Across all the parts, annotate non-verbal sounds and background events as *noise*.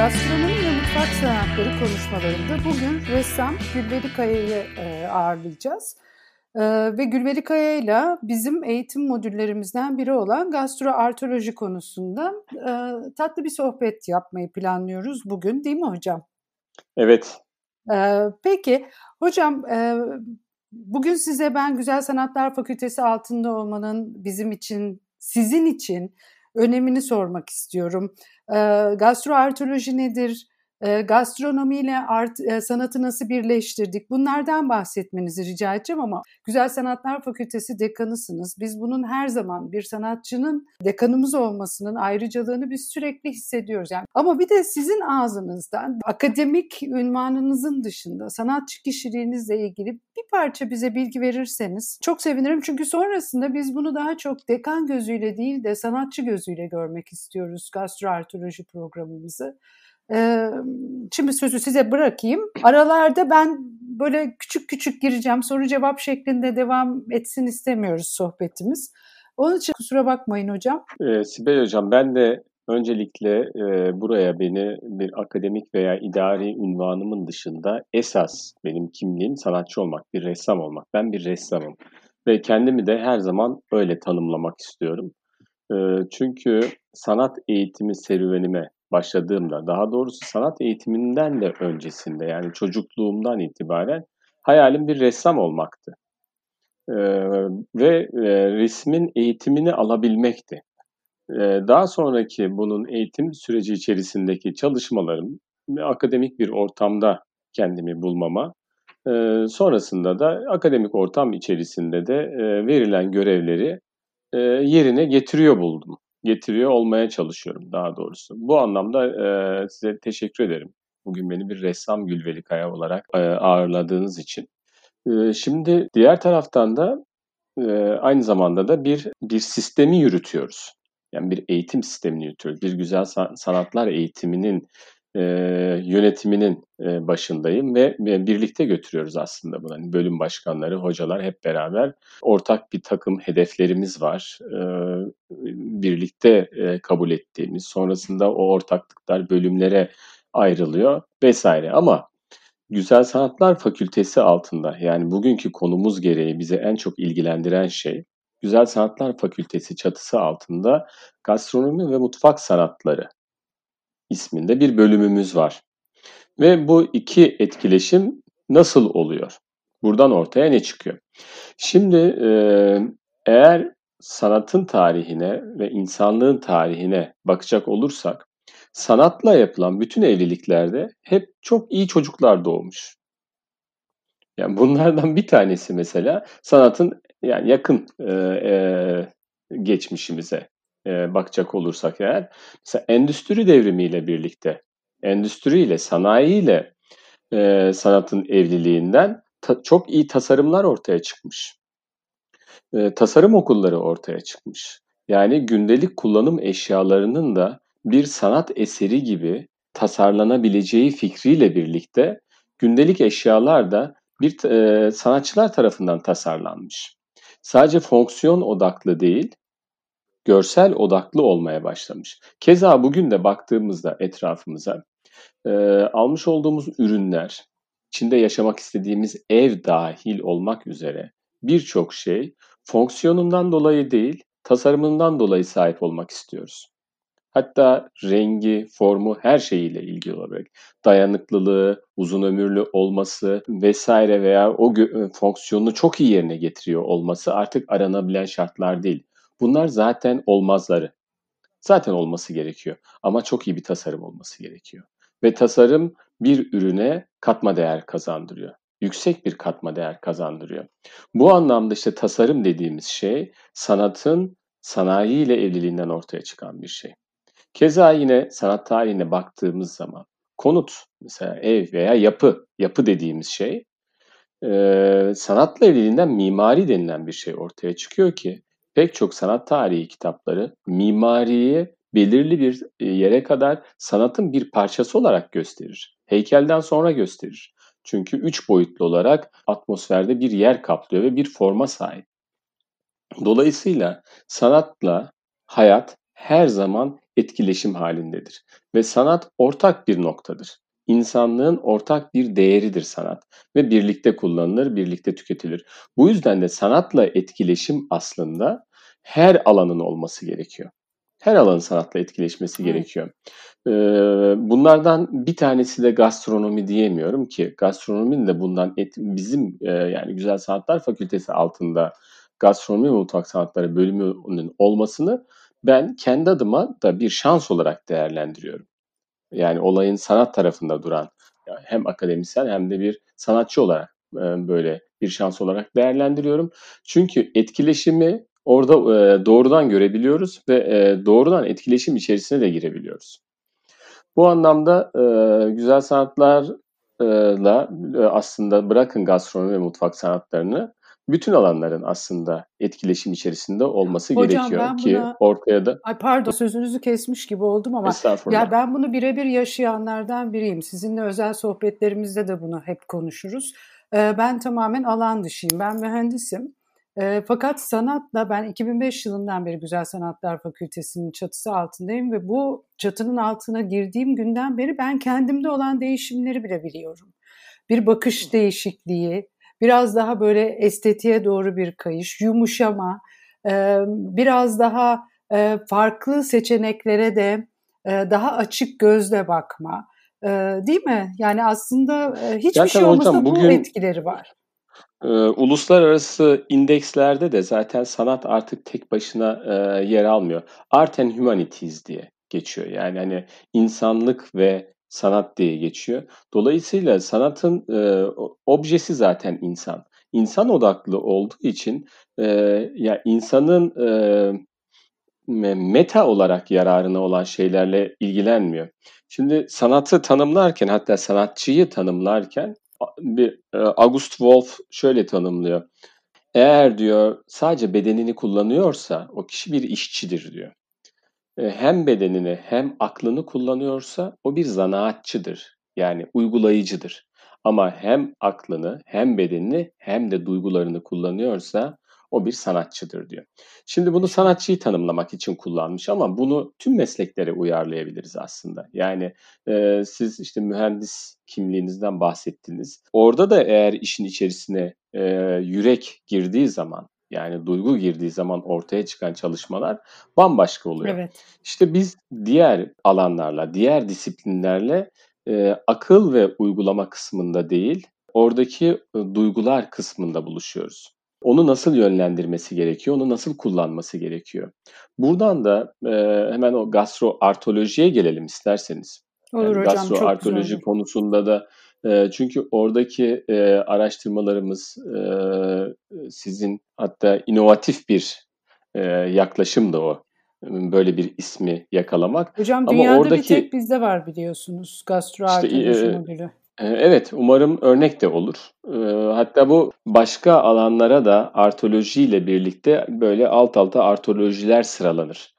Gastronomi ve mutfak sanatları konuşmalarında bugün ressam Gülberi Kaya'yı e, ağırlayacağız. E, ve Gülberi Kaya ile bizim eğitim modüllerimizden biri olan gastroartoloji konusunda e, tatlı bir sohbet yapmayı planlıyoruz bugün değil mi hocam? Evet. Peki hocam bugün size ben Güzel Sanatlar Fakültesi altında olmanın bizim için, sizin için önemini sormak istiyorum. Gastroartoloji nedir? Gastronomiyle art, sanatı nasıl birleştirdik? Bunlardan bahsetmenizi rica edeceğim ama Güzel Sanatlar Fakültesi dekanısınız. Biz bunun her zaman bir sanatçının dekanımız olmasının ayrıcalığını biz sürekli hissediyoruz. Yani. Ama bir de sizin ağzınızdan akademik ünvanınızın dışında sanatçı kişiliğinizle ilgili parça bize bilgi verirseniz çok sevinirim. Çünkü sonrasında biz bunu daha çok dekan gözüyle değil de sanatçı gözüyle görmek istiyoruz gastroartoloji programımızı. Şimdi sözü size bırakayım. Aralarda ben böyle küçük küçük gireceğim. Soru cevap şeklinde devam etsin istemiyoruz sohbetimiz. Onun için kusura bakmayın hocam. Ee, Sibel hocam ben de öncelikle e, buraya beni bir akademik veya idari ünvanımın dışında esas benim kimliğim sanatçı olmak, bir ressam olmak. Ben bir ressamım ve kendimi de her zaman öyle tanımlamak istiyorum. E, çünkü sanat eğitimi serüvenime başladığımda, daha doğrusu sanat eğitiminden de öncesinde yani çocukluğumdan itibaren hayalim bir ressam olmaktı. Ee, ve e, resmin eğitimini alabilmekti. Daha sonraki bunun eğitim süreci içerisindeki çalışmalarım akademik bir ortamda kendimi bulmama, sonrasında da akademik ortam içerisinde de verilen görevleri yerine getiriyor buldum getiriyor olmaya çalışıyorum daha doğrusu. Bu anlamda size teşekkür ederim. Bugün beni bir ressam Gülveli Kaya olarak ağırladığınız için. Şimdi diğer taraftan da aynı zamanda da bir bir sistemi yürütüyoruz. Yani bir eğitim sistemini yürütüyoruz. Bir güzel sanatlar eğitiminin e, yönetiminin e, başındayım ve, ve birlikte götürüyoruz aslında bunu. Yani bölüm başkanları, hocalar hep beraber ortak bir takım hedeflerimiz var. E, birlikte e, kabul ettiğimiz, sonrasında o ortaklıklar bölümlere ayrılıyor vesaire. Ama Güzel Sanatlar Fakültesi altında yani bugünkü konumuz gereği bize en çok ilgilendiren şey Güzel Sanatlar Fakültesi çatısı altında gastronomi ve mutfak sanatları isminde bir bölümümüz var. Ve bu iki etkileşim nasıl oluyor? Buradan ortaya ne çıkıyor? Şimdi eğer sanatın tarihine ve insanlığın tarihine bakacak olursak, sanatla yapılan bütün evliliklerde hep çok iyi çocuklar doğmuş. Yani bunlardan bir tanesi mesela sanatın yani yakın e, e, geçmişimize e, bakacak olursak eğer mesela endüstri devrimiyle birlikte endüstriyle sanayiyle e, sanatın evliliğinden ta, çok iyi tasarımlar ortaya çıkmış. E, tasarım okulları ortaya çıkmış. Yani gündelik kullanım eşyalarının da bir sanat eseri gibi tasarlanabileceği fikriyle birlikte gündelik eşyalar da bir e, sanatçılar tarafından tasarlanmış. Sadece fonksiyon odaklı değil, görsel odaklı olmaya başlamış. Keza bugün de baktığımızda etrafımıza e, almış olduğumuz ürünler, içinde yaşamak istediğimiz ev dahil olmak üzere birçok şey fonksiyonundan dolayı değil, tasarımından dolayı sahip olmak istiyoruz. Hatta rengi, formu her şeyiyle ilgili olarak dayanıklılığı, uzun ömürlü olması vesaire veya o fonksiyonunu çok iyi yerine getiriyor olması artık aranabilen şartlar değil. Bunlar zaten olmazları. Zaten olması gerekiyor ama çok iyi bir tasarım olması gerekiyor. Ve tasarım bir ürüne katma değer kazandırıyor. Yüksek bir katma değer kazandırıyor. Bu anlamda işte tasarım dediğimiz şey sanatın sanayi ile evliliğinden ortaya çıkan bir şey. Keza yine sanat tarihine baktığımız zaman konut mesela ev veya yapı, yapı dediğimiz şey e, sanatla evliliğinden mimari denilen bir şey ortaya çıkıyor ki pek çok sanat tarihi kitapları mimariyi belirli bir e, yere kadar sanatın bir parçası olarak gösterir. Heykelden sonra gösterir. Çünkü üç boyutlu olarak atmosferde bir yer kaplıyor ve bir forma sahip. Dolayısıyla sanatla hayat her zaman etkileşim halindedir. Ve sanat ortak bir noktadır. İnsanlığın ortak bir değeridir sanat ve birlikte kullanılır, birlikte tüketilir. Bu yüzden de sanatla etkileşim aslında her alanın olması gerekiyor. Her alanın sanatla etkileşmesi evet. gerekiyor. Ee, bunlardan bir tanesi de gastronomi diyemiyorum ki gastronominin de bundan et, bizim e, yani Güzel Sanatlar Fakültesi altında gastronomi ve mutfak sanatları bölümünün olmasını ben kendi adıma da bir şans olarak değerlendiriyorum. Yani olayın sanat tarafında duran hem akademisyen hem de bir sanatçı olarak e, böyle bir şans olarak değerlendiriyorum. Çünkü etkileşimi orada e, doğrudan görebiliyoruz ve e, doğrudan etkileşim içerisine de girebiliyoruz. Bu anlamda güzel sanatlarla aslında bırakın gastronomi ve mutfak sanatlarını bütün alanların aslında etkileşim içerisinde olması Hocam, gerekiyor ben ki buna, ortaya da... Ay pardon sözünüzü kesmiş gibi oldum ama ya ben bunu birebir yaşayanlardan biriyim. Sizinle özel sohbetlerimizde de bunu hep konuşuruz. Ee, ben tamamen alan dışıyım. Ben mühendisim. E, fakat sanatla ben 2005 yılından beri Güzel Sanatlar Fakültesi'nin çatısı altındayım ve bu çatının altına girdiğim günden beri ben kendimde olan değişimleri bile biliyorum. Bir bakış değişikliği, biraz daha böyle estetiğe doğru bir kayış, yumuşama, e, biraz daha e, farklı seçeneklere de e, daha açık gözle bakma. Değil mi? Yani aslında hiçbir Zaten şey olmasa hocam, bugün, bu etkileri var. E, uluslararası indekslerde de zaten sanat artık tek başına e, yer almıyor. Art and Humanities diye geçiyor. Yani hani insanlık ve sanat diye geçiyor. Dolayısıyla sanatın e, objesi zaten insan. İnsan odaklı olduğu için e, ya insanın e, meta olarak yararına olan şeylerle ilgilenmiyor. Şimdi sanatı tanımlarken hatta sanatçıyı tanımlarken bir e, August Wolf şöyle tanımlıyor. Eğer diyor sadece bedenini kullanıyorsa o kişi bir işçidir diyor. E, hem bedenini hem aklını kullanıyorsa o bir zanaatçıdır. Yani uygulayıcıdır. Ama hem aklını hem bedenini hem de duygularını kullanıyorsa o bir sanatçıdır diyor. Şimdi bunu sanatçıyı tanımlamak için kullanmış ama bunu tüm mesleklere uyarlayabiliriz aslında. Yani e, siz işte mühendis kimliğinizden bahsettiniz. Orada da eğer işin içerisine e, yürek girdiği zaman yani duygu girdiği zaman ortaya çıkan çalışmalar bambaşka oluyor. Evet. İşte biz diğer alanlarla, diğer disiplinlerle e, akıl ve uygulama kısmında değil, oradaki e, duygular kısmında buluşuyoruz. Onu nasıl yönlendirmesi gerekiyor, onu nasıl kullanması gerekiyor. Buradan da e, hemen o gastroartolojiye gelelim isterseniz. Olur yani hocam, gastroartoloji konusunda da e, çünkü oradaki e, araştırmalarımız e, sizin hatta inovatif bir e, yaklaşım da o böyle bir ismi yakalamak. Hocam Ama dünyada oradaki, bir tek bizde var biliyorsunuz gastroartoloji işte, modülü. Evet, umarım örnek de olur. Hatta bu başka alanlara da artolojiyle birlikte böyle alt alta artolojiler sıralanır.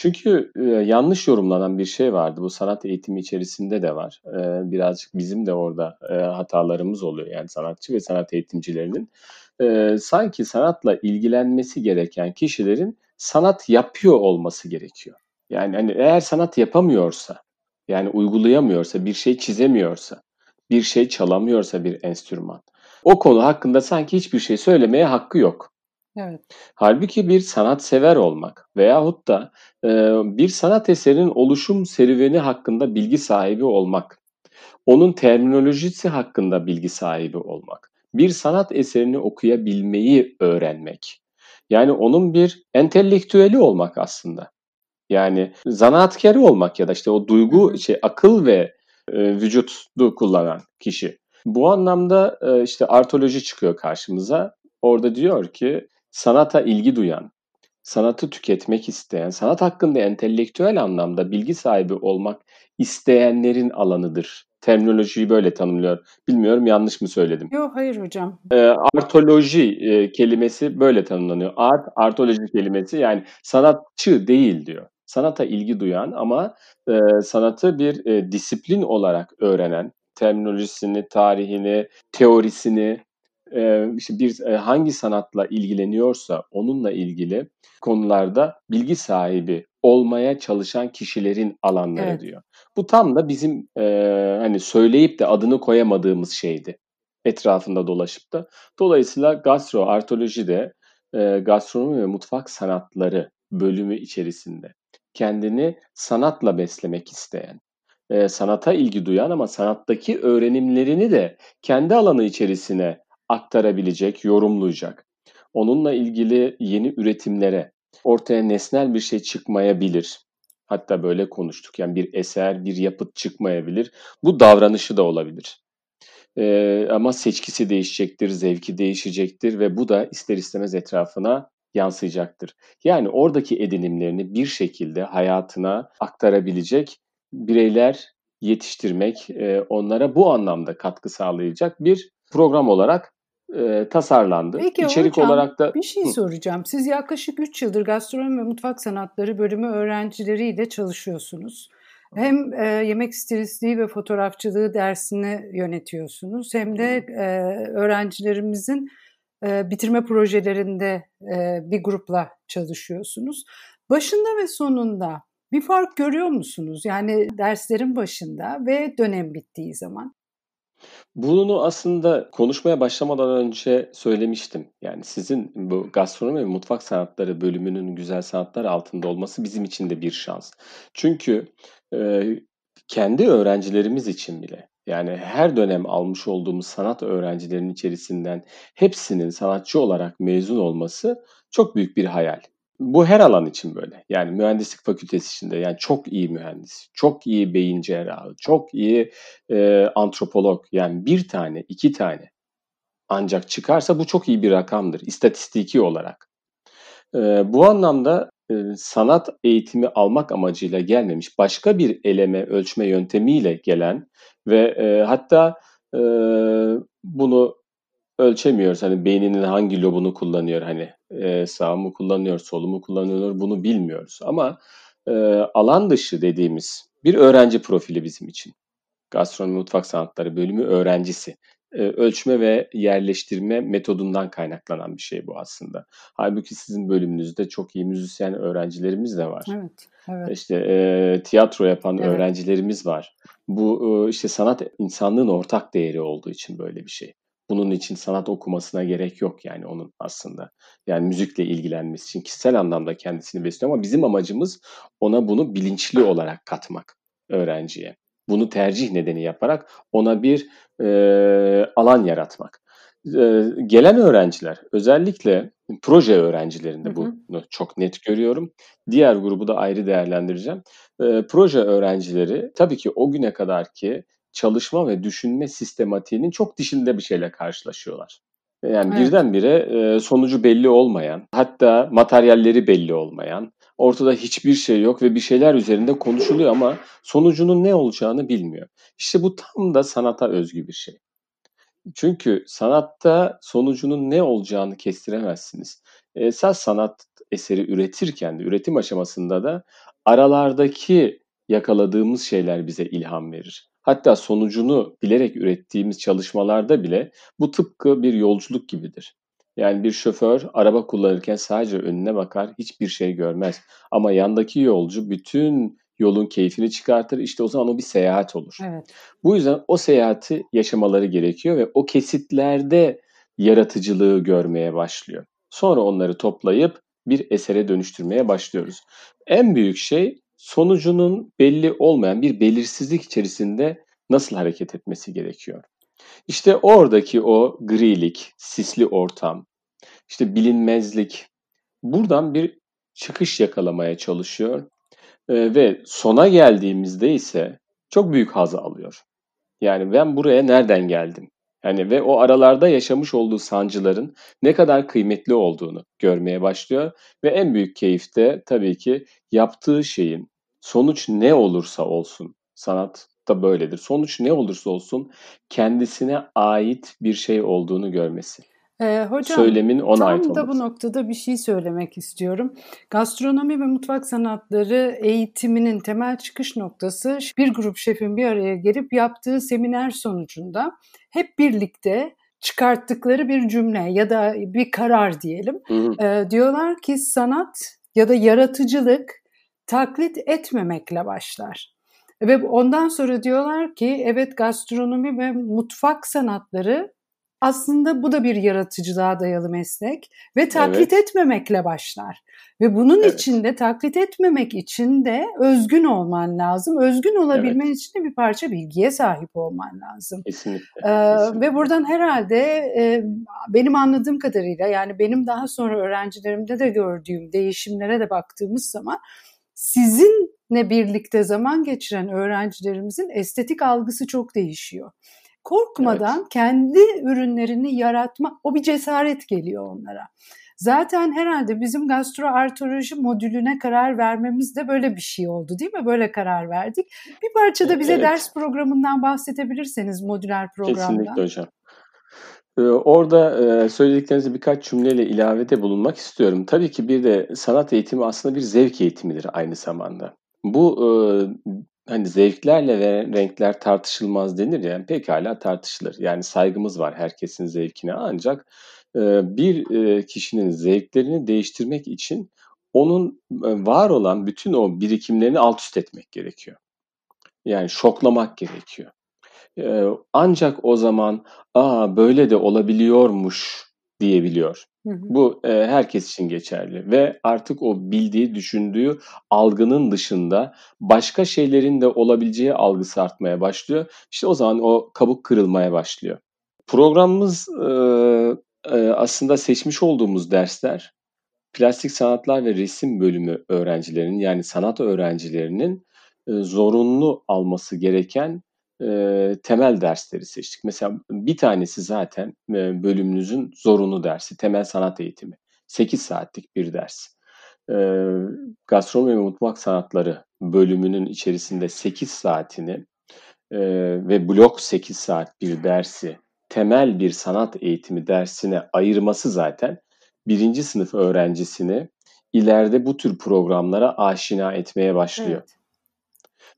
Çünkü yanlış yorumlanan bir şey vardı. Bu sanat eğitimi içerisinde de var. Birazcık bizim de orada hatalarımız oluyor. Yani sanatçı ve sanat eğitimcilerinin. Sanki sanatla ilgilenmesi gereken kişilerin sanat yapıyor olması gerekiyor. Yani hani eğer sanat yapamıyorsa, yani uygulayamıyorsa, bir şey çizemiyorsa, bir şey çalamıyorsa bir enstrüman. O konu hakkında sanki hiçbir şey söylemeye hakkı yok. Evet. Halbuki bir sanat sever olmak veyahut da e, bir sanat eserinin oluşum serüveni hakkında bilgi sahibi olmak, onun terminolojisi hakkında bilgi sahibi olmak, bir sanat eserini okuyabilmeyi öğrenmek. Yani onun bir entelektüeli olmak aslında. Yani zanaatkarı olmak ya da işte o duygu, şey akıl ve e, vücutu kullanan kişi. Bu anlamda e, işte artoloji çıkıyor karşımıza. Orada diyor ki sanata ilgi duyan, sanatı tüketmek isteyen, sanat hakkında entelektüel anlamda bilgi sahibi olmak isteyenlerin alanıdır. Terminolojiyi böyle tanımlıyor. Bilmiyorum yanlış mı söyledim? Yok hayır hocam. E, artoloji e, kelimesi böyle tanımlanıyor. Art, artoloji kelimesi yani sanatçı değil diyor sanata ilgi duyan ama e, sanatı bir e, disiplin olarak öğrenen, terminolojisini, tarihini, teorisini, e, işte bir e, hangi sanatla ilgileniyorsa onunla ilgili konularda bilgi sahibi olmaya çalışan kişilerin alanları Evet. diyor. Bu tam da bizim e, hani söyleyip de adını koyamadığımız şeydi etrafında dolaşıp da. Dolayısıyla gastroartoloji de e, gastronomi ve mutfak sanatları bölümü içerisinde kendini sanatla beslemek isteyen, e, sanata ilgi duyan ama sanattaki öğrenimlerini de kendi alanı içerisine aktarabilecek, yorumlayacak. Onunla ilgili yeni üretimlere, ortaya nesnel bir şey çıkmayabilir. Hatta böyle konuştuk. Yani bir eser, bir yapıt çıkmayabilir. Bu davranışı da olabilir. Ee, ama seçkisi değişecektir, zevki değişecektir ve bu da ister istemez etrafına yansıyacaktır. Yani oradaki edinimlerini bir şekilde hayatına aktarabilecek bireyler yetiştirmek, e, onlara bu anlamda katkı sağlayacak bir program olarak e, tasarlandı. Peki İçerik hocam olarak da bir şey Hı. soracağım. Siz yaklaşık 3 yıldır gastronomi ve mutfak sanatları bölümü öğrencileriyle çalışıyorsunuz. Hem e, yemek stilistliği ve fotoğrafçılığı dersini yönetiyorsunuz hem de e, öğrencilerimizin e, bitirme projelerinde e, bir grupla çalışıyorsunuz. Başında ve sonunda bir fark görüyor musunuz? Yani derslerin başında ve dönem bittiği zaman. Bunu aslında konuşmaya başlamadan önce söylemiştim. Yani sizin bu gastronomi ve mutfak sanatları bölümünün güzel sanatlar altında olması bizim için de bir şans. Çünkü e, kendi öğrencilerimiz için bile yani her dönem almış olduğumuz sanat öğrencilerinin içerisinden hepsinin sanatçı olarak mezun olması çok büyük bir hayal. Bu her alan için böyle. Yani mühendislik fakültesi içinde yani çok iyi mühendis, çok iyi beyin cerrahı, çok iyi e, antropolog yani bir tane, iki tane ancak çıkarsa bu çok iyi bir rakamdır istatistiki olarak. E, bu anlamda e, sanat eğitimi almak amacıyla gelmemiş başka bir eleme, ölçme yöntemiyle gelen ve e, hatta e, bunu ölçemiyoruz. Hani beyninin hangi lobunu kullanıyor hani e, sağ mı kullanıyor, solu mu kullanıyor bunu bilmiyoruz. Ama e, alan dışı dediğimiz bir öğrenci profili bizim için. Gastronomi Mutfak Sanatları bölümü öğrencisi. E, ölçme ve yerleştirme metodundan kaynaklanan bir şey bu aslında. Halbuki sizin bölümünüzde çok iyi müzisyen öğrencilerimiz de var. Evet, evet. İşte e, tiyatro yapan Evet. öğrencilerimiz var. Bu e, işte sanat insanlığın ortak değeri olduğu için böyle bir şey. Bunun için sanat okumasına gerek yok yani onun aslında. Yani müzikle ilgilenmesi için kişisel anlamda kendisini besliyor ama bizim amacımız ona bunu bilinçli olarak katmak öğrenciye. Bunu tercih nedeni yaparak ona bir e, alan yaratmak. E, gelen öğrenciler özellikle proje öğrencilerinde Hı hı. bunu çok net görüyorum. Diğer grubu da ayrı değerlendireceğim. E, proje öğrencileri tabii ki o güne kadar ki çalışma ve düşünme sistematiğinin çok dışında bir şeyle karşılaşıyorlar. Yani Evet. birdenbire sonucu belli olmayan, hatta materyalleri belli olmayan, ortada hiçbir şey yok ve bir şeyler üzerinde konuşuluyor ama sonucunun ne olacağını bilmiyor. İşte bu tam da sanata özgü bir şey. Çünkü sanatta sonucunun ne olacağını kestiremezsiniz. Esas sanat eseri üretirken de, üretim aşamasında da aralardaki yakaladığımız şeyler bize ilham verir. Hatta sonucunu bilerek ürettiğimiz çalışmalarda bile bu tıpkı bir yolculuk gibidir. Yani bir şoför araba kullanırken sadece önüne bakar, hiçbir şey görmez. Ama yandaki yolcu bütün yolun keyfini çıkartır. İşte o zaman o bir seyahat olur. Evet. Bu yüzden o seyahati yaşamaları gerekiyor ve o kesitlerde yaratıcılığı görmeye başlıyor. Sonra onları toplayıp bir esere dönüştürmeye başlıyoruz. En büyük şey sonucunun belli olmayan bir belirsizlik içerisinde nasıl hareket etmesi gerekiyor. İşte oradaki o grilik, sisli ortam, işte bilinmezlik buradan bir çıkış yakalamaya çalışıyor Ee, ve sona geldiğimizde ise çok büyük haz alıyor. Yani ben buraya nereden geldim? Yani ve o aralarda yaşamış olduğu sancıların ne kadar kıymetli olduğunu görmeye başlıyor ve en büyük keyif de tabii ki yaptığı şeyin sonuç ne olursa olsun sanat da böyledir. Sonuç ne olursa olsun kendisine ait bir şey olduğunu görmesi. Ee, hocam Söylemin ona ait tam da bu noktada bir şey söylemek istiyorum. Gastronomi ve mutfak sanatları eğitiminin temel çıkış noktası bir grup şefin bir araya gelip yaptığı seminer sonucunda hep birlikte çıkarttıkları bir cümle ya da bir karar diyelim. Hı hı. Ee, diyorlar ki sanat ya da yaratıcılık taklit etmemekle başlar. Ve ondan sonra diyorlar ki evet gastronomi ve mutfak sanatları aslında bu da bir yaratıcılığa dayalı meslek ve taklit evet. etmemekle başlar. Ve bunun evet. için de taklit etmemek için de özgün olman lazım. Özgün olabilmen evet. için de bir parça bilgiye sahip olman lazım. Kesinlikle. Ee, kesinlikle. Ve buradan herhalde e, benim anladığım kadarıyla yani benim daha sonra öğrencilerimde de gördüğüm değişimlere de baktığımız zaman sizinle birlikte zaman geçiren öğrencilerimizin estetik algısı çok değişiyor korkmadan evet. kendi ürünlerini yaratma o bir cesaret geliyor onlara. Zaten herhalde bizim gastroartoloji modülüne karar vermemiz de böyle bir şey oldu değil mi? Böyle karar verdik. Bir parça da bize evet. ders programından bahsedebilirseniz modüler programdan. Kesinlikle hocam. Ee, orada e, söylediklerinizi birkaç cümleyle ilavede bulunmak istiyorum. Tabii ki bir de sanat eğitimi aslında bir zevk eğitimidir aynı zamanda. Bu e, hani zevklerle ve renkler tartışılmaz denir ya, pekâlâ tartışılır. Yani saygımız var herkesin zevkine ancak, bir, kişinin zevklerini değiştirmek için onun, var olan bütün o birikimlerini alt üst etmek gerekiyor. Yani şoklamak gerekiyor. Ancak o zaman, "A, böyle de olabiliyormuş." Diyebiliyor. Hı hı. Bu e, herkes için geçerli ve artık o bildiği, düşündüğü algının dışında başka şeylerin de olabileceği algısı artmaya başlıyor. İşte o zaman o kabuk kırılmaya başlıyor. Programımız e, e, aslında seçmiş olduğumuz dersler plastik sanatlar ve resim bölümü öğrencilerinin yani sanat öğrencilerinin e, zorunlu alması gereken e, temel dersleri seçtik. Mesela bir tanesi zaten e, bölümünüzün zorunlu dersi, temel sanat eğitimi. 8 saatlik bir ders. E, gastronomi ve mutfak sanatları bölümünün içerisinde 8 saatini e, ve blok 8 saat bir dersi temel bir sanat eğitimi dersine ayırması zaten birinci sınıf öğrencisini ileride bu tür programlara aşina etmeye başlıyor. Evet.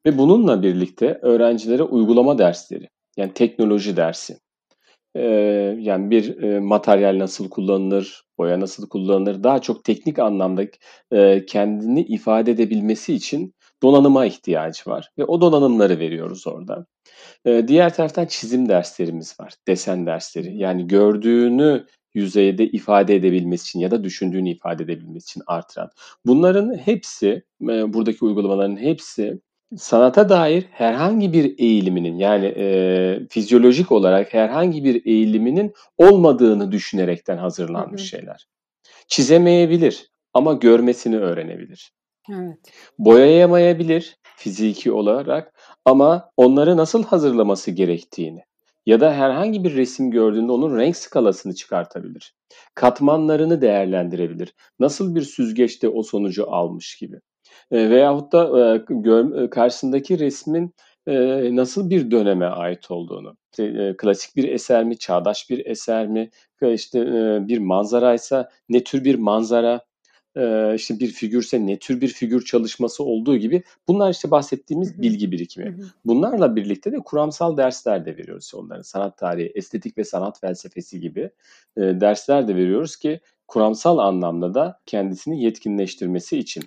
Ve bununla birlikte öğrencilere uygulama dersleri, yani teknoloji dersi, ee, yani bir e, materyal nasıl kullanılır, boya nasıl kullanılır, daha çok teknik anlamda e, kendini ifade edebilmesi için donanıma ihtiyacı var ve o donanımları veriyoruz orada. E, diğer taraftan çizim derslerimiz var, desen dersleri. Yani gördüğünü yüzeyde ifade edebilmesi için ya da düşündüğünü ifade edebilmesi için artıran. Bunların hepsi, buradaki uygulamaların hepsi sanata dair herhangi bir eğiliminin yani e, fizyolojik olarak herhangi bir eğiliminin olmadığını düşünerekten hazırlanmış hı hı. şeyler. Çizemeyebilir ama görmesini öğrenebilir. Evet. Boyayamayabilir fiziki olarak ama onları nasıl hazırlaması gerektiğini ya da herhangi bir resim gördüğünde onun renk skalasını çıkartabilir. Katmanlarını değerlendirebilir. Nasıl bir süzgeçte o sonucu almış gibi. E, veyahut da e, gör, karşısındaki resmin e, nasıl bir döneme ait olduğunu. İşte, e, klasik bir eser mi, çağdaş bir eser mi, işte e, bir manzaraysa ne tür bir manzara, e, işte bir figürse ne tür bir figür çalışması olduğu gibi bunlar işte bahsettiğimiz bilgi birikimi. Bunlarla birlikte de kuramsal dersler de veriyoruz onların. Sanat tarihi, estetik ve sanat felsefesi gibi e, dersler de veriyoruz ki kuramsal anlamda da kendisini yetkinleştirmesi için.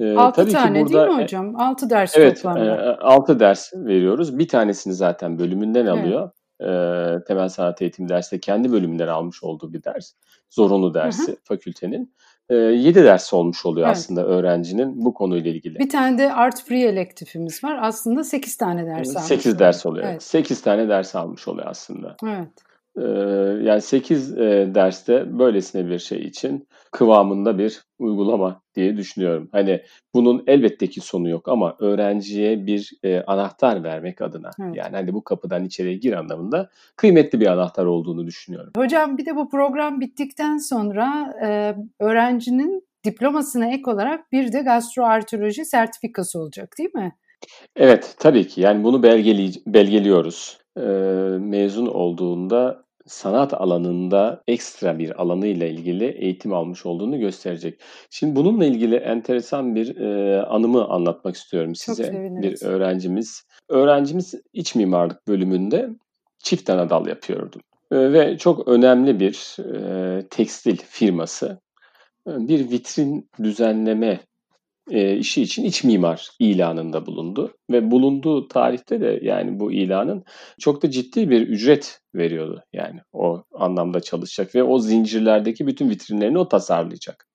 Ee, 6 tabii tane ki burada, değil mi hocam? 6 ders evet, toplamda. Evet, 6 ders veriyoruz. Bir tanesini zaten bölümünden alıyor. Evet. E, temel sanat eğitim dersi kendi bölümünden almış olduğu bir ders. Zorunlu dersi hı hı. fakültenin. E, 7 ders olmuş oluyor evet. aslında öğrencinin bu konuyla ilgili. Bir tane de art free elektifimiz var. Aslında 8 tane ders almış 8 ders oluyor. Evet. 8 tane ders almış oluyor aslında. Evet. Yani 8 derste böylesine bir şey için kıvamında bir uygulama diye düşünüyorum. Hani bunun elbette ki sonu yok ama öğrenciye bir anahtar vermek adına evet. yani hani bu kapıdan içeriye gir anlamında kıymetli bir anahtar olduğunu düşünüyorum. Hocam bir de bu program bittikten sonra öğrencinin diplomasına ek olarak bir de gastroartoloji sertifikası olacak değil mi? Evet tabii ki yani bunu belgeli belgeliyoruz. Ee, mezun olduğunda sanat alanında ekstra bir alanıyla ilgili eğitim almış olduğunu gösterecek. Şimdi bununla ilgili enteresan bir e, anımı anlatmak istiyorum size. Bir öğrencimiz. Öğrencimiz iç mimarlık bölümünde çift ana dal yapıyordu. E, ve çok önemli bir e, tekstil firması e, bir vitrin düzenleme e, işi için iç mimar ilanında bulundu. Ve bulunduğu tarihte de yani bu ilanın çok da ciddi bir ücret veriyordu. Yani o anlamda çalışacak ve o zincirlerdeki bütün vitrinlerini o tasarlayacak.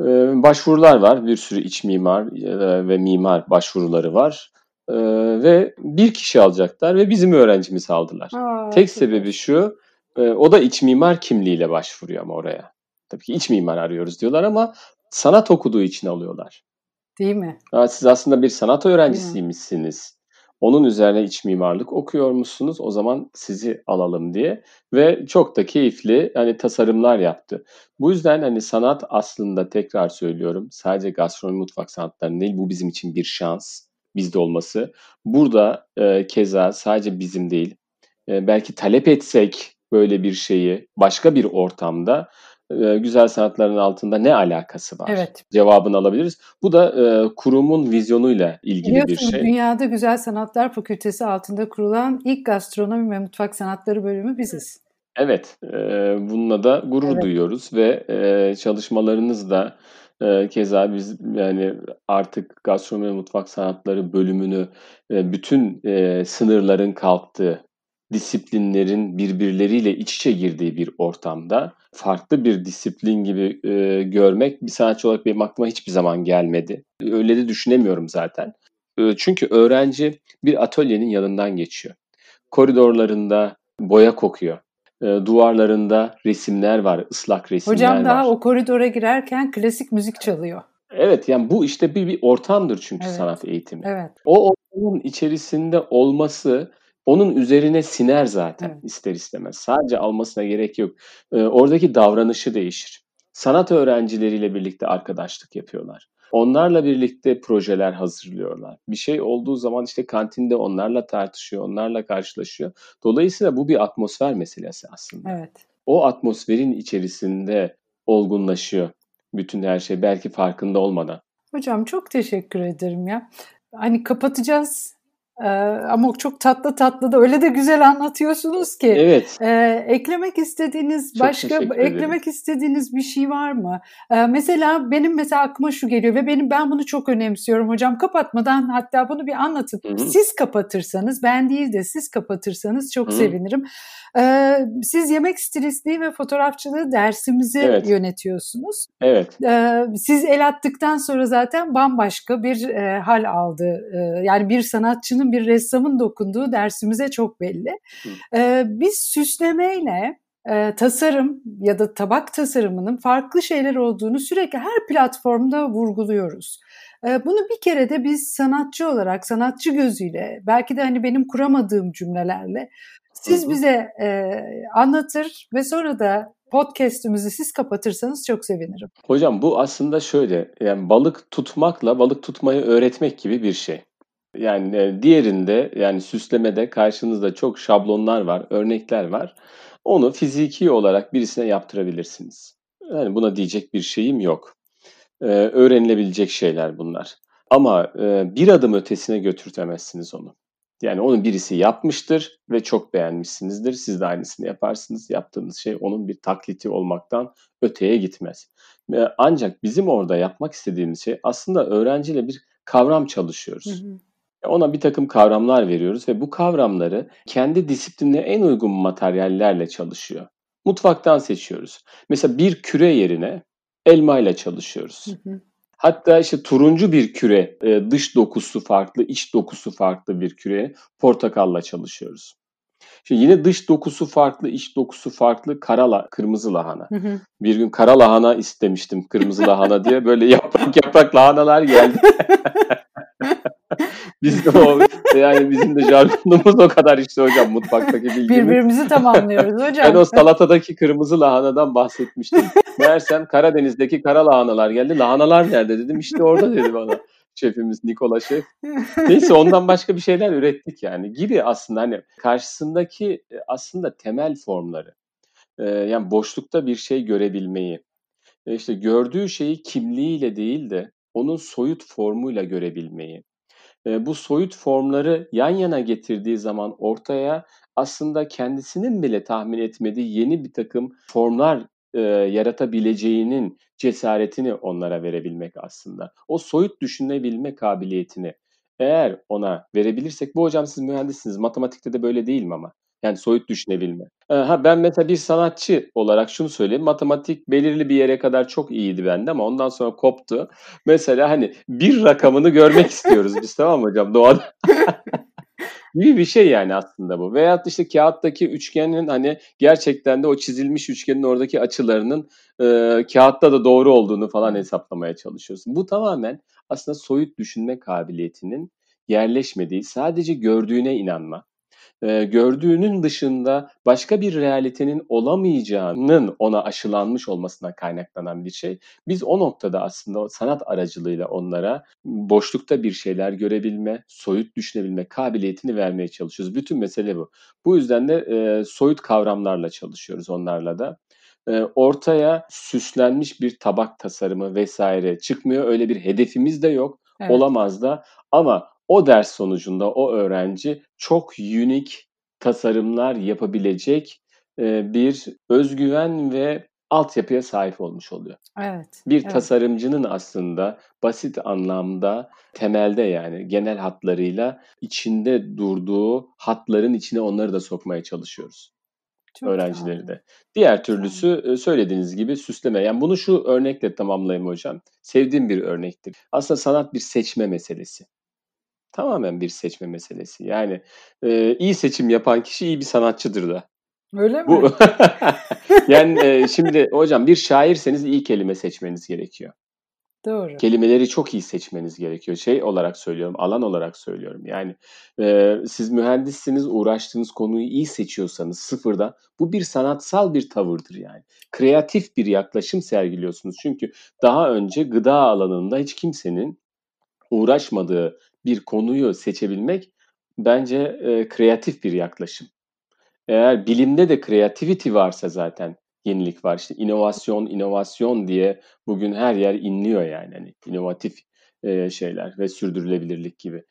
E, başvurular var. Bir sürü iç mimar e, ve mimar başvuruları var. E, ve bir kişi alacaklar ve bizim öğrencimizi aldılar. Aa, Tek sebebi şu, e, o da iç mimar kimliğiyle başvuruyor ama oraya. Tabii ki iç mimar arıyoruz diyorlar ama sanat okuduğu için alıyorlar. Değil mi? Siz aslında bir sanat öğrencisiymişsiniz. Onun üzerine iç mimarlık okuyormuşsunuz. O zaman sizi alalım diye ve çok da keyifli hani tasarımlar yaptı. Bu yüzden hani sanat aslında tekrar söylüyorum sadece gastronomi mutfak sanatları değil bu bizim için bir şans bizde olması. Burada e, keza sadece bizim değil e, belki talep etsek böyle bir şeyi başka bir ortamda güzel sanatların altında ne alakası var? Evet. Cevabını alabiliriz. Bu da e, kurumun vizyonuyla ilgili bir şey. Dünyada Güzel Sanatlar Fakültesi altında kurulan ilk gastronomi ve mutfak sanatları bölümü biziz. Evet, e, bununla da gurur evet. duyuyoruz ve e, çalışmalarınız da e, keza biz yani artık gastronomi ve mutfak sanatları bölümünü e, bütün e, sınırların kalktığı, disiplinlerin birbirleriyle iç içe girdiği bir ortamda farklı bir disiplin gibi e, görmek bir sanatçı olarak benim aklıma hiçbir zaman gelmedi. Öyle de düşünemiyorum zaten. E, çünkü öğrenci bir atölyenin yanından geçiyor. Koridorlarında boya kokuyor. E, duvarlarında resimler var, ıslak resimler Hocam var. Hocam daha o koridora girerken klasik müzik çalıyor. Evet yani bu işte bir, bir ortamdır çünkü evet. sanat eğitimi. Evet. O ortamın içerisinde olması onun üzerine siner zaten evet. ister istemez. Sadece almasına gerek yok. Ee, oradaki davranışı değişir. Sanat öğrencileriyle birlikte arkadaşlık yapıyorlar. Onlarla birlikte projeler hazırlıyorlar. Bir şey olduğu zaman işte kantinde onlarla tartışıyor, onlarla karşılaşıyor. Dolayısıyla bu bir atmosfer meselesi aslında. Evet. O atmosferin içerisinde olgunlaşıyor bütün her şey belki farkında olmadan. Hocam çok teşekkür ederim ya. Hani kapatacağız ee, ama çok tatlı tatlı da öyle de güzel anlatıyorsunuz ki. Evet. Ee, eklemek istediğiniz çok başka eklemek istediğiniz bir şey var mı? Ee, mesela benim mesela aklıma şu geliyor ve benim ben bunu çok önemsiyorum hocam. Kapatmadan hatta bunu bir anlatıp Hı-hı. siz kapatırsanız ben değil de siz kapatırsanız çok Hı-hı. sevinirim. Ee, siz yemek stilistliği ve fotoğrafçılığı dersimizi evet. yönetiyorsunuz. Evet. Ee, siz el attıktan sonra zaten bambaşka bir e, hal aldı. Ee, yani bir sanatçının, bir ressamın dokunduğu dersimize çok belli. Ee, biz süslemeyle e, tasarım ya da tabak tasarımının farklı şeyler olduğunu sürekli her platformda vurguluyoruz. E, bunu bir kere de biz sanatçı olarak, sanatçı gözüyle, belki de hani benim kuramadığım cümlelerle siz bize e, anlatır ve sonra da podcast'imizi siz kapatırsanız çok sevinirim. Hocam bu aslında şöyle yani balık tutmakla balık tutmayı öğretmek gibi bir şey. Yani e, diğerinde yani süslemede karşınızda çok şablonlar var, örnekler var. Onu fiziki olarak birisine yaptırabilirsiniz. Yani buna diyecek bir şeyim yok. Ee, öğrenilebilecek şeyler bunlar. Ama e, bir adım ötesine götürtemezsiniz onu. Yani onu birisi yapmıştır ve çok beğenmişsinizdir. Siz de aynısını yaparsınız. Yaptığınız şey onun bir takliti olmaktan öteye gitmez. Ancak bizim orada yapmak istediğimiz şey aslında öğrenciyle bir kavram çalışıyoruz. Hı hı. Ona bir takım kavramlar veriyoruz ve bu kavramları kendi disiplinine en uygun materyallerle çalışıyor. Mutfaktan seçiyoruz. Mesela bir küre yerine elma ile çalışıyoruz. Hı hı. Hatta işte turuncu bir küre, e, dış dokusu farklı, iç dokusu farklı bir küre portakalla çalışıyoruz. Şimdi yine dış dokusu farklı, iç dokusu farklı kara kırmızı lahana. Hı hı. Bir gün kara lahana istemiştim kırmızı lahana diye böyle *laughs* yaprak yaprak lahanalar geldi. *laughs* *laughs* Biz de o yani bizim de jargonumuz o kadar işte hocam mutfaktaki bilgimiz. Birbirimizi tamamlıyoruz hocam. Ben o salatadaki kırmızı lahanadan bahsetmiştim. Meğersem Karadeniz'deki kara lahanalar geldi. Lahanalar nerede dedim. İşte orada dedi bana şefimiz Nikola Şef. Neyse ondan başka bir şeyler ürettik yani gibi aslında hani karşısındaki e, aslında temel formları. Ee, yani boşlukta bir şey görebilmeyi. E işte gördüğü şeyi kimliğiyle değil de onun soyut formuyla görebilmeyi bu soyut formları yan yana getirdiği zaman ortaya aslında kendisinin bile tahmin etmediği yeni bir takım formlar e, yaratabileceğinin cesaretini onlara verebilmek aslında. O soyut düşünebilme kabiliyetini eğer ona verebilirsek, bu hocam siz mühendissiniz, matematikte de böyle değil mi ama? Yani soyut düşünebilme. Ha ben mesela bir sanatçı olarak şunu söyleyeyim. Matematik belirli bir yere kadar çok iyiydi bende ama ondan sonra koptu. Mesela hani bir rakamını görmek istiyoruz biz *laughs* tamam mı hocam doğada? *laughs* gibi bir şey yani aslında bu. Veyahut işte kağıttaki üçgenin hani gerçekten de o çizilmiş üçgenin oradaki açılarının e, kağıtta da doğru olduğunu falan hesaplamaya çalışıyorsun. Bu tamamen aslında soyut düşünme kabiliyetinin yerleşmediği, sadece gördüğüne inanma, e, gördüğünün dışında başka bir realitenin olamayacağının ona aşılanmış olmasına kaynaklanan bir şey. Biz o noktada aslında sanat aracılığıyla onlara boşlukta bir şeyler görebilme, soyut düşünebilme kabiliyetini vermeye çalışıyoruz. Bütün mesele bu. Bu yüzden de e, soyut kavramlarla çalışıyoruz onlarla da ortaya süslenmiş bir tabak tasarımı vesaire çıkmıyor. Öyle bir hedefimiz de yok. Evet. Olamaz da ama o ders sonucunda o öğrenci çok unik tasarımlar yapabilecek bir özgüven ve altyapıya sahip olmuş oluyor. Evet. Bir evet. tasarımcının aslında basit anlamda temelde yani genel hatlarıyla içinde durduğu hatların içine onları da sokmaya çalışıyoruz. Çok öğrencileri güzel. de. Diğer türlüsü söylediğiniz gibi süsleme. Yani bunu şu örnekle tamamlayayım hocam. Sevdiğim bir örnektir. Aslında sanat bir seçme meselesi. Tamamen bir seçme meselesi. Yani e, iyi seçim yapan kişi iyi bir sanatçıdır da. Öyle mi? Bu *laughs* *laughs* yani e, şimdi hocam bir şairseniz iyi kelime seçmeniz gerekiyor. Doğru. Kelimeleri çok iyi seçmeniz gerekiyor. Şey olarak söylüyorum, alan olarak söylüyorum. Yani e, siz mühendissiniz, uğraştığınız konuyu iyi seçiyorsanız sıfırda bu bir sanatsal bir tavırdır yani. Kreatif bir yaklaşım sergiliyorsunuz. Çünkü daha önce gıda alanında hiç kimsenin uğraşmadığı bir konuyu seçebilmek bence e, kreatif bir yaklaşım. Eğer bilimde de creativity varsa zaten yenilik var. İşte inovasyon, inovasyon diye bugün her yer inliyor yani. Hani inovatif e, şeyler ve sürdürülebilirlik gibi.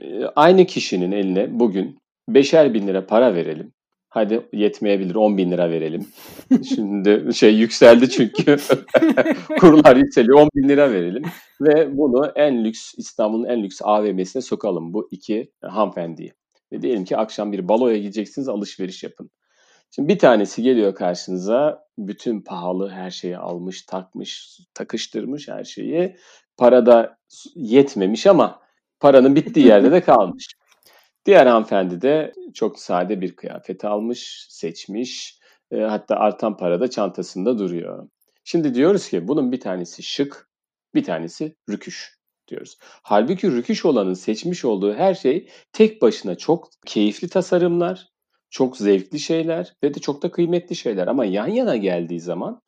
E, aynı kişinin eline bugün beşer bin lira para verelim. Hadi yetmeyebilir 10 bin lira verelim. Şimdi şey yükseldi çünkü *laughs* kurlar yükseliyor 10 bin lira verelim. Ve bunu en lüks İstanbul'un en lüks AVM'sine sokalım bu iki hanımefendiyi. Ve diyelim ki akşam bir baloya gideceksiniz alışveriş yapın. Şimdi bir tanesi geliyor karşınıza bütün pahalı her şeyi almış, takmış, takıştırmış her şeyi. Para da yetmemiş ama paranın bittiği yerde de kalmış. Diğer hanımefendi de çok sade bir kıyafet almış, seçmiş. E, hatta artan para da çantasında duruyor. Şimdi diyoruz ki bunun bir tanesi şık, bir tanesi rüküş diyoruz. Halbuki rüküş olanın seçmiş olduğu her şey tek başına çok keyifli tasarımlar, çok zevkli şeyler ve de çok da kıymetli şeyler. Ama yan yana geldiği zaman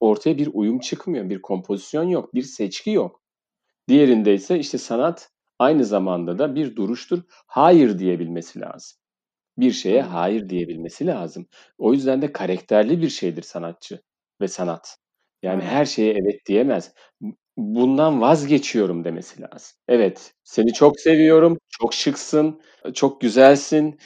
ortaya bir uyum çıkmıyor, bir kompozisyon yok, bir seçki yok. Diğerinde ise işte sanat aynı zamanda da bir duruştur. Hayır diyebilmesi lazım. Bir şeye hayır diyebilmesi lazım. O yüzden de karakterli bir şeydir sanatçı ve sanat. Yani her şeye evet diyemez. Bundan vazgeçiyorum demesi lazım. Evet, seni çok seviyorum, çok şıksın, çok güzelsin,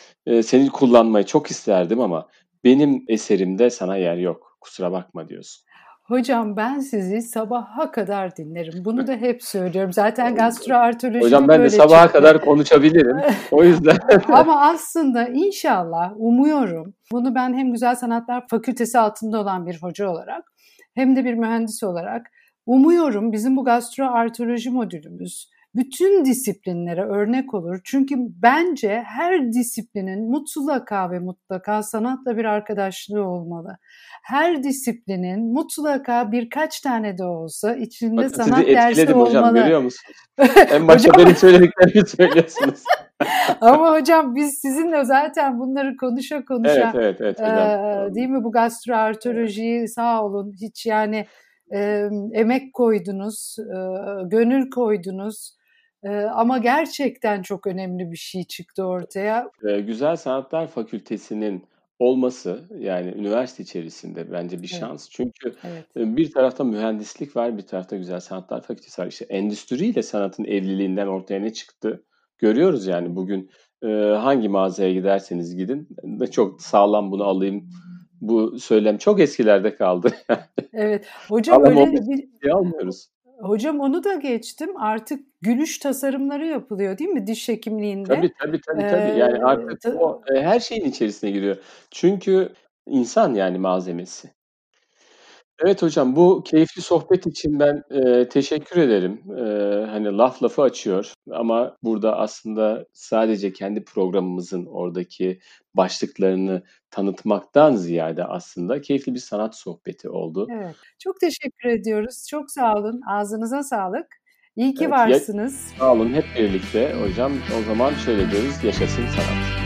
seni kullanmayı çok isterdim ama benim eserimde sana yer yok. Kusura bakma diyorsun. Hocam ben sizi sabaha kadar dinlerim. Bunu da hep söylüyorum. Zaten gastroartoloji Hocam ben de sabaha çıktı. kadar konuşabilirim. *laughs* O yüzden. Ama aslında inşallah umuyorum bunu ben hem Güzel Sanatlar Fakültesi altında olan bir hoca olarak hem de bir mühendis olarak umuyorum bizim bu gastroartoloji modülümüz bütün disiplinlere örnek olur. Çünkü bence her disiplinin mutlaka ve mutlaka sanatla bir arkadaşlığı olmalı. Her disiplinin mutlaka birkaç tane de olsa içinde Bakın, sanat dersi olmalı. hocam görüyor musunuz? *laughs* En başta hocam... benim söylediklerimi *laughs* söylüyorsunuz. *laughs* Ama hocam biz sizinle zaten bunları konuşa konuşa evet, evet, evet, e, değil mi bu gastroartolojiyi sağ olun hiç yani e, emek koydunuz, e, gönül koydunuz. Ama gerçekten çok önemli bir şey çıktı ortaya. Güzel Sanatlar Fakültesi'nin olması yani üniversite içerisinde bence bir şans. Evet. Çünkü evet. bir tarafta mühendislik var, bir tarafta Güzel Sanatlar Fakültesi var. İşte endüstriyle sanatın evliliğinden ortaya ne çıktı görüyoruz yani bugün hangi mağazaya giderseniz gidin çok sağlam bunu alayım bu söylem çok eskilerde kaldı. *laughs* Evet. Hocam öyle bir almıyoruz. Hocam onu da geçtim. Artık gülüş tasarımları yapılıyor değil mi diş hekimliğinde? Tabii tabii tabii. tabii. Yani artık ee, o e, her şeyin içerisine giriyor. Çünkü insan yani malzemesi. Evet hocam, bu keyifli sohbet için ben, eee, teşekkür ederim. Eee, hani, laf lafı açıyor ama burada aslında sadece kendi programımızın oradaki başlıklarını tanıtmaktan ziyade aslında keyifli bir sanat sohbeti oldu. Evet, çok teşekkür ediyoruz. Çok sağ olun. Ağzınıza sağlık. İyi ki Evet, ya varsınız. Sağ olun, hep birlikte hocam. O zaman şöyle diyoruz, yaşasın sanat.